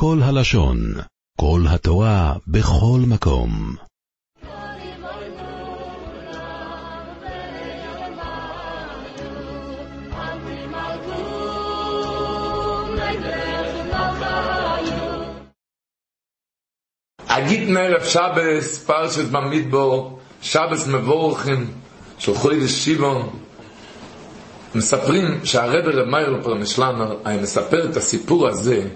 כל הלשון, כל התורה, בכל מקום. אגיד נערב שבס, פרשת במדבור, שבס מבורכים, של חוידש שיבון, מספרים שהרבר רב מאיר פרמשלמר היה מספר את הסיפור הזה,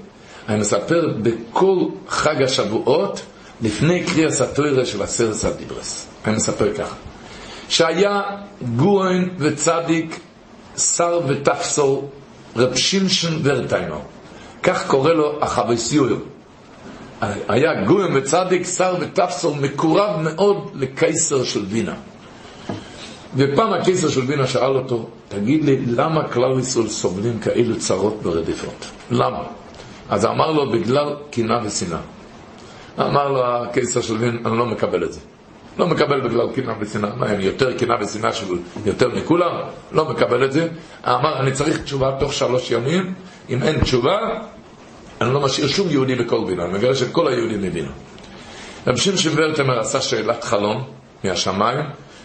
היה מספר בכל חג השבועות לפני קריאס התוירה של הסרס הדיברס. היה מספר ככה, שהיה גויין וצדיק, שר ותפסור, רב שמשון ורטיימר. כך קורא לו החבסיור. היה גויין וצדיק, שר ותפסור, מקורב מאוד לקיסר של וינה. ופעם הקיסר של בינה שאל אותו, תגיד לי, למה כלל ישראל סובלים כאלו צרות ברדיפות? למה? אז אמר לו, בגלל קנאה ושנאה. אמר לו הקיסר של בינה, אני לא מקבל את זה. לא מקבל בגלל קנאה ושנאה. מה, הם יותר קנאה ושנאה של יותר מכולם? לא מקבל את זה. אמר, אני צריך תשובה תוך שלוש ימים. אם אין תשובה, אני לא משאיר שום יהודי בכל בינה. אני מגרש את כל היהודים מבינה. רב שמשון ורטמר עשה שאלת חלום מהשמיים.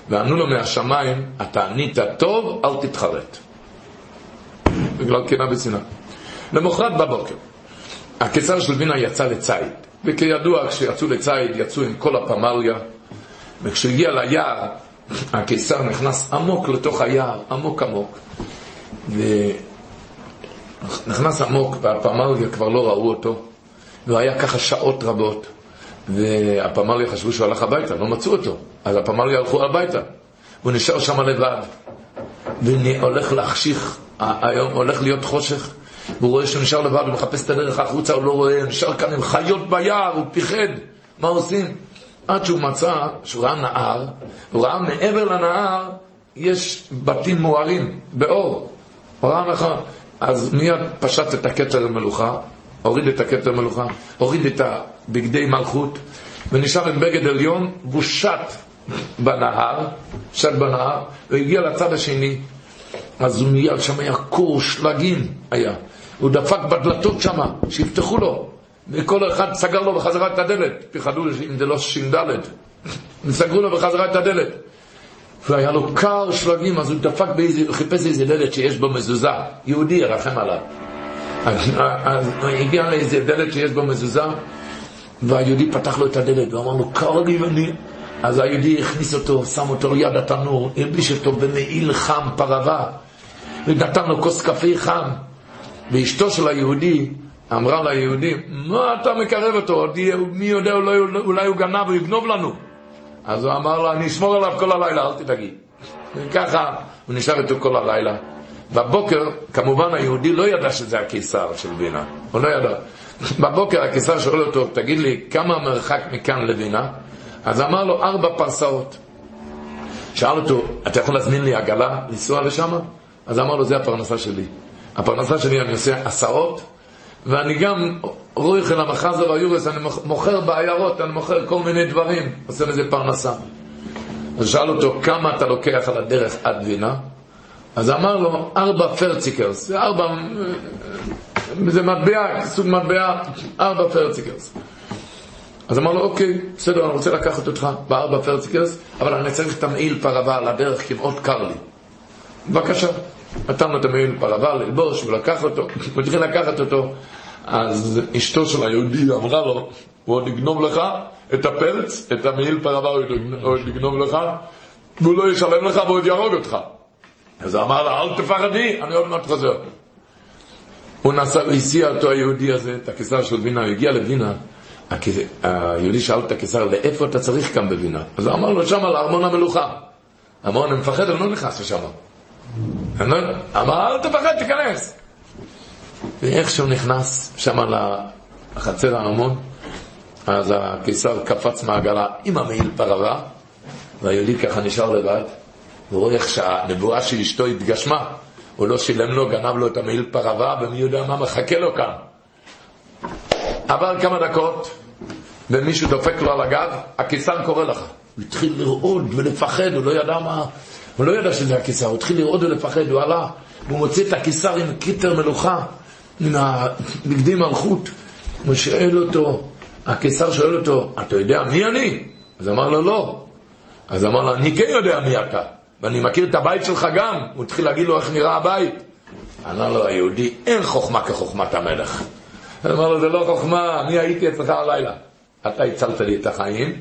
וענו לו מהשמיים, אתה ענית טוב, אל תתחרט. בגלל קנאה ושנאה. למחרת בבוקר, הקיסר של וינה יצא לציד, וכידוע כשיצאו לציד יצאו עם כל הפמליה, וכשהוא הגיע ליער, הקיסר נכנס עמוק לתוך היער, עמוק עמוק, ונכנס עמוק, והפמליה כבר לא ראו אותו, והוא היה ככה שעות רבות. והפמליה חשבו שהוא הלך הביתה, לא מצאו אותו. אז הפמליה הלכו הביתה. הוא נשאר שם לבד. והולך להחשיך, היום הולך להיות חושך. והוא רואה שהוא נשאר לבד, הוא מחפש את הדרך החוצה, הוא לא רואה, נשאר כאן עם חיות ביער, הוא פיחד. מה עושים? עד שהוא מצא, שהוא ראה נהר, הוא ראה מעבר לנהר, יש בתים מוארים, באור. הוא ראה נכון. אז מיד פשט את הכתר המלוכה, הוריד את הכתר המלוכה, הוריד את הבגדי מלכות, ונשאר עם בגד עליון, והוא שט בנהר, שט בנהר, והגיע לצד השני, אז הוא מיד שם היה קור שלגים היה. הוא דפק בדלתות שם, שיפתחו לו. וכל אחד סגר לו בחזרה את הדלת. פחדו אם זה לא ש"ד. סגרו לו בחזרה את הדלת. והיה לו קר שלגים, אז הוא דפק באיזה, הוא חיפש איזה דלת שיש בו מזוזה. יהודי ירחם עליו. אז הוא הגיע לאיזה דלת שיש בו מזוזה, והיהודי פתח לו את הדלת, ואמר לו, קר לי ואני... אז היהודי הכניס אותו, שם אותו ליד התנור, הלביש אותו במעיל חם, פרווה, ונתן לו כוס קפה חם. ואשתו של היהודי אמרה ליהודי, מה אתה מקרב אותו? מי יודע, אולי, אולי הוא גנב, הוא יגנוב לנו. אז הוא אמר לו, אני אשמור עליו כל הלילה, אל תדאגי. וככה הוא נשאר איתו כל הלילה. בבוקר, כמובן היהודי לא ידע שזה הקיסר של וינה, הוא לא ידע. בבוקר הקיסר שואל אותו, תגיד לי, כמה המרחק מכאן לווינה? אז אמר לו, ארבע פרסאות. שאל אותו, אתה יכול להזמין לי עגלה לנסוע לשם? אז אמר לו, זה הפרנסה שלי. הפרנסה שלי, אני עושה עשרות, ואני גם רויח אל המחזר והיורס, אני מוכר בעיירות, אני מוכר כל מיני דברים, עושה מזה פרנסה. אז שאל אותו, כמה אתה לוקח על הדרך עד וינה? אז אמר לו, ארבע פרציקרס, ארבע, זה מטבע, סוג מטבע, ארבע פרציקרס. אז אמר לו, אוקיי, בסדר, אני רוצה לקחת אותך בארבע פרציקרס, אבל אני צריך את המעיל פרווה על הדרך, כי מאוד קר לי. בבקשה. נתן לו את המעיל פרווה ללבוש, ולקח אותו, הוא התחיל לקחת אותו. אז אשתו של היהודי אמרה לו, הוא עוד יגנוב לך את הפרץ, את המעיל פרווה הוא עוד יגנוב לך, והוא לא ישלם לך והוא עוד יהרוג אותך. אז הוא אמר לה, אל תפחדי, אני עוד מעט חוזר. הוא נסע והסיע אותו היהודי הזה, את הקיסר של וינה, הוא הגיע לווינה, היהודי שאל את הקיסר, לאיפה אתה צריך כאן בווינה? אז הוא אמר לו, שם לארמון המלוכה. אמר, אני מפחד, אני לא נכנס לשם. אמר, אל תפחד, תיכנס. ואיך שהוא נכנס שם לחצר הארמון, אז הקיסר קפץ מעגלה עם המעיל פרווה, והיהודי ככה נשאר לבד. והוא רואה איך שהנבואה של אשתו התגשמה. הוא לא שילם לו, גנב לו את המעיל פרווה, ומי יודע מה מחכה לו כאן. עבר כמה דקות, ומישהו דופק לו על הגב, הקיסר קורא לך. הוא התחיל לרעוד ולפחד, הוא לא ידע מה... הוא לא ידע שזה הקיסר, הוא התחיל לרעוד ולפחד, הוא עלה, והוא מוציא את הקיסר עם קיטר מלוכה, מן הבגדי מלכות, הוא שואל אותו, הקיסר שואל אותו, אתה יודע מי אני? אז אמר לו, לא. אז אמר לו, אני כן יודע מי אתה, ואני מכיר את הבית שלך גם. הוא התחיל להגיד לו איך נראה הבית. אמר לו היהודי, אין חוכמה כחוכמת המלך. אז אמר לו, זה לא חוכמה, אני הייתי אצלך הלילה. אתה הצלת לי את החיים,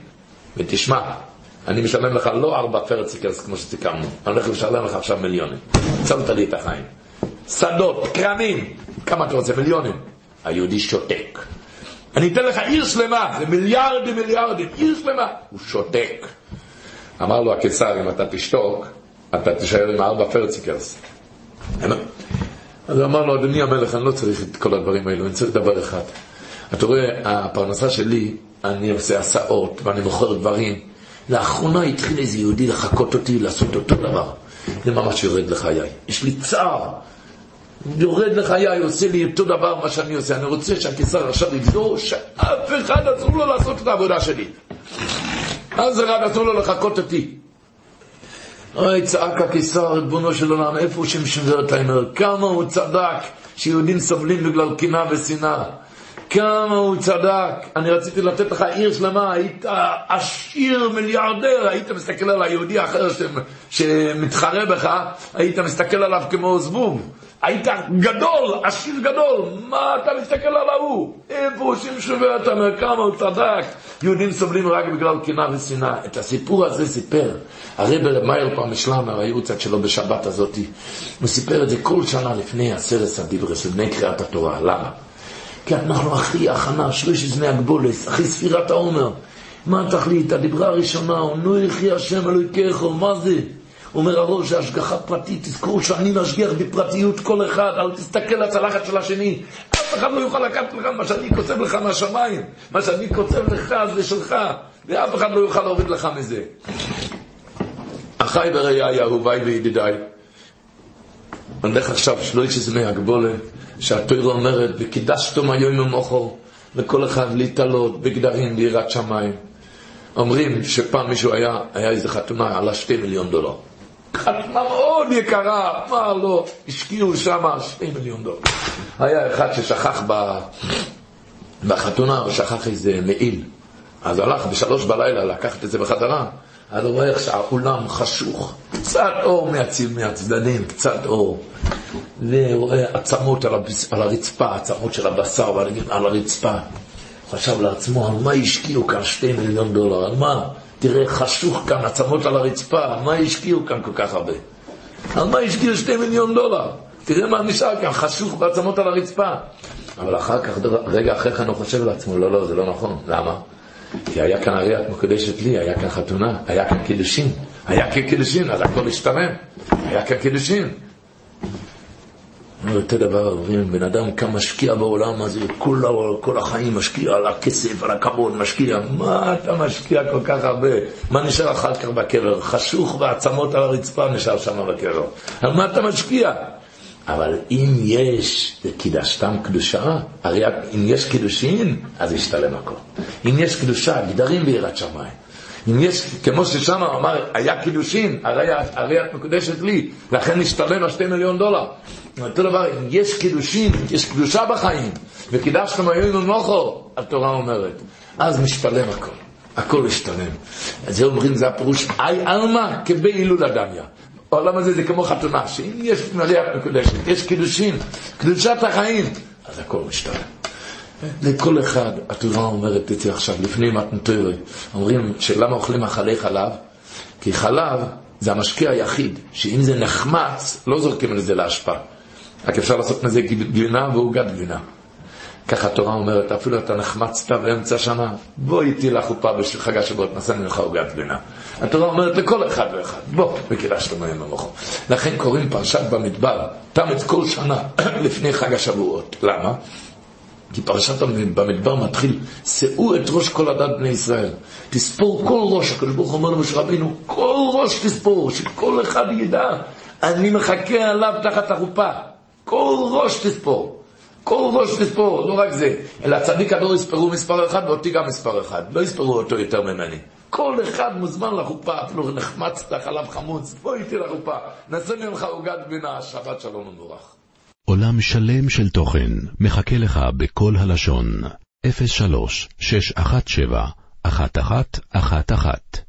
ותשמע, אני משלם לך לא ארבע פרציקרס כמו שסיכמנו, אני הולך לשלם לך עכשיו מיליונים. הצלת לי את החיים. שדות, קרנים, כמה אתה רוצה? מיליונים. היהודי שותק. אני אתן לך עיר שלמה, זה מיליארדים מיליארדים, עיר שלמה. הוא שותק. אמר לו הקיסר, אם אתה תשתוק, אתה תישאר עם ארבע פרציקרס. אז הוא אמר לו, אדוני המלך, אני לא צריך את כל הדברים האלו, אני צריך דבר אחד. אתה רואה, הפרנסה שלי, אני עושה הסעות ואני מוכר דברים. לאחרונה התחיל איזה יהודי לחקות אותי לעשות אותו דבר. זה ממש יורד לחיי. יש לי צער. יורד לחיי, עושה לי אותו דבר מה שאני עושה. אני רוצה שהקיסר עכשיו יגזור שאף אחד אסור לו לעשות את העבודה שלי. אז רק אסור לו לחקות אותי. אוי, צעק הקיסר, ריבונו של עולם, איפה הוא שם ורטהיימר? כמה הוא צדק שיהודים סובלים בגלל קנאה ושנאה. כמה הוא צדק. אני רציתי לתת לך עיר שלמה, היית עשיר מיליארדר, היית מסתכל על היהודי האחר שמתחרה בך, היית מסתכל עליו כמו זבוב. היית גדול, עשיר גדול, מה אתה מסתכל על ההוא? איפה הוא שמשון ואתה אומר כמה הוא צדק? יהודים סובלים רק בגלל קנאה ושנאה. את הסיפור הזה סיפר הרב רב מאיר פעם משלמה, הייעוצת שלו בשבת הזאתי. הוא סיפר את זה כל שנה לפני הסרס הדיברס, לפני קריאת התורה. למה? כי אנחנו אחי הכנה, זני הגבולס, אחי ספירת העומר. מה התכלית? הדיברה הראשונה, נו יחי השם אלוהיכך, מה זה? אומר הראש, השגחה פרטית, תזכרו שאני משגיח בפרטיות כל אחד, אל תסתכל לצלחת של השני. אף אחד לא יוכל לקחת לך מה שאני כותב לך מהשמיים. מה שאני כותב לך זה שלך, ואף אחד לא יוכל להוריד לך מזה. אחיי ורעיי, אהוביי וידידיי, הולך עכשיו שלוש זמי הגבולה, שהתוירה אומרת, וקידשתום היום ומוחו, לכל אחד להתעלות בגדרים ביראת שמיים. אומרים שפעם מישהו היה, היה איזה חתונה, עלה שתי מיליון דולר. חתונה מאוד יקרה, מה לא, השקיעו שם שתי מיליון דולר. היה אחד ששכח ב... בחתונה, הוא שכח איזה מעיל. אז הלך בשלוש בלילה לקחת את זה בחזרה, אז הוא רואה איך שהאולם חשוך, קצת אור מהציל, מהצדדים, קצת אור. ורואה עצמות על, הבס... על הרצפה, עצמות של הבשר על הרצפה. חשב לעצמו, על מה השקיעו כאן שתי מיליון דולר? על מה? תראה, חשוך כאן, עצמות על הרצפה, מה השקיעו כאן כל כך הרבה? על מה השקיעו שתי מיליון דולר? תראה מה נשאר כאן, חשוך בעצמות על הרצפה. אבל אחר כך, רגע אחרי כן הוא חושב לעצמו, לא, לא, זה לא נכון. למה? כי היה כאן הריאת מקודשת לי, היה כאן חתונה, היה כאן קידושין. היה כאן קידושין, אז הכל השתלם. היה כאן קידושין. אותו דבר, אומרים, בן אדם כמה משקיע בעולם הזה, כל, כל החיים משקיע על הכסף, על הכבוד, משקיע. מה אתה משקיע כל כך הרבה? מה נשאר אחר כך בקבר? חשוך ועצמות על הרצפה נשאר שם בקבר. על מה אתה משקיע? אבל אם יש קידשתם קדושה, הרי אם יש קידושין, אז ישתלם הכל. אם יש קדושה, גדרים ביראת שמיים. אם יש, כמו ששם אמר, היה קידושין, הרי, הרי את מקודשת לי, לכן נשתלם השתי מיליון דולר. אותו דבר, אם יש קידושין, יש קדושה בחיים, וקידשתם היום ומוכו, התורה אומרת, אז משתלם הכל. הכל משתלם. אז זה אומרים, זה הפירוש, אי עלמא כבהילולא דמיא. העולם הזה זה כמו חתונה, שאם יש מריח מקודשת, יש קידושין, קדושת החיים, אז הכל משתלם. לכל אחד, התורה אומרת זה עכשיו, לפני מתנתורי, אומרים שלמה אוכלים אכלי חלב? כי חלב זה המשקיע היחיד, שאם זה נחמץ, לא זורקים על זה להשפעה. רק אפשר לעשות מזה גבינה ועוגת גבינה. ככה התורה אומרת, אפילו אתה נחמצת באמצע שנה, בוא איתי לחופה בחג השבועות, נעשה ממך עוגת גבינה. התורה אומרת לכל אחד ואחד, בוא, וקידשת מהם במוחו. לכן קוראים פרשת במדבר, תמת כל שנה לפני חג השבועות. למה? כי פרשת במדבר מתחיל, שאו את ראש כל הדת בני ישראל. תספור כל ראש, הקדוש ברוך אומר למשה רבינו, כל ראש תספור, שכל אחד ידע, אני מחכה עליו תחת החופה. כל ראש תספור. כל ראש תספור, לא רק זה, אלא צדיק הדור יספרו מספר אחד ואותי גם מספר אחד. לא יספרו אותו יותר ממני. כל אחד מוזמן לחופה, אפילו נחמצת חלב חמוץ, בוא איתי לחופה, נעשה ממך עוגת בינה, שבת שלום ומבורך. עולם שלם של תוכן מחכה לך בכל הלשון. 03 617 1111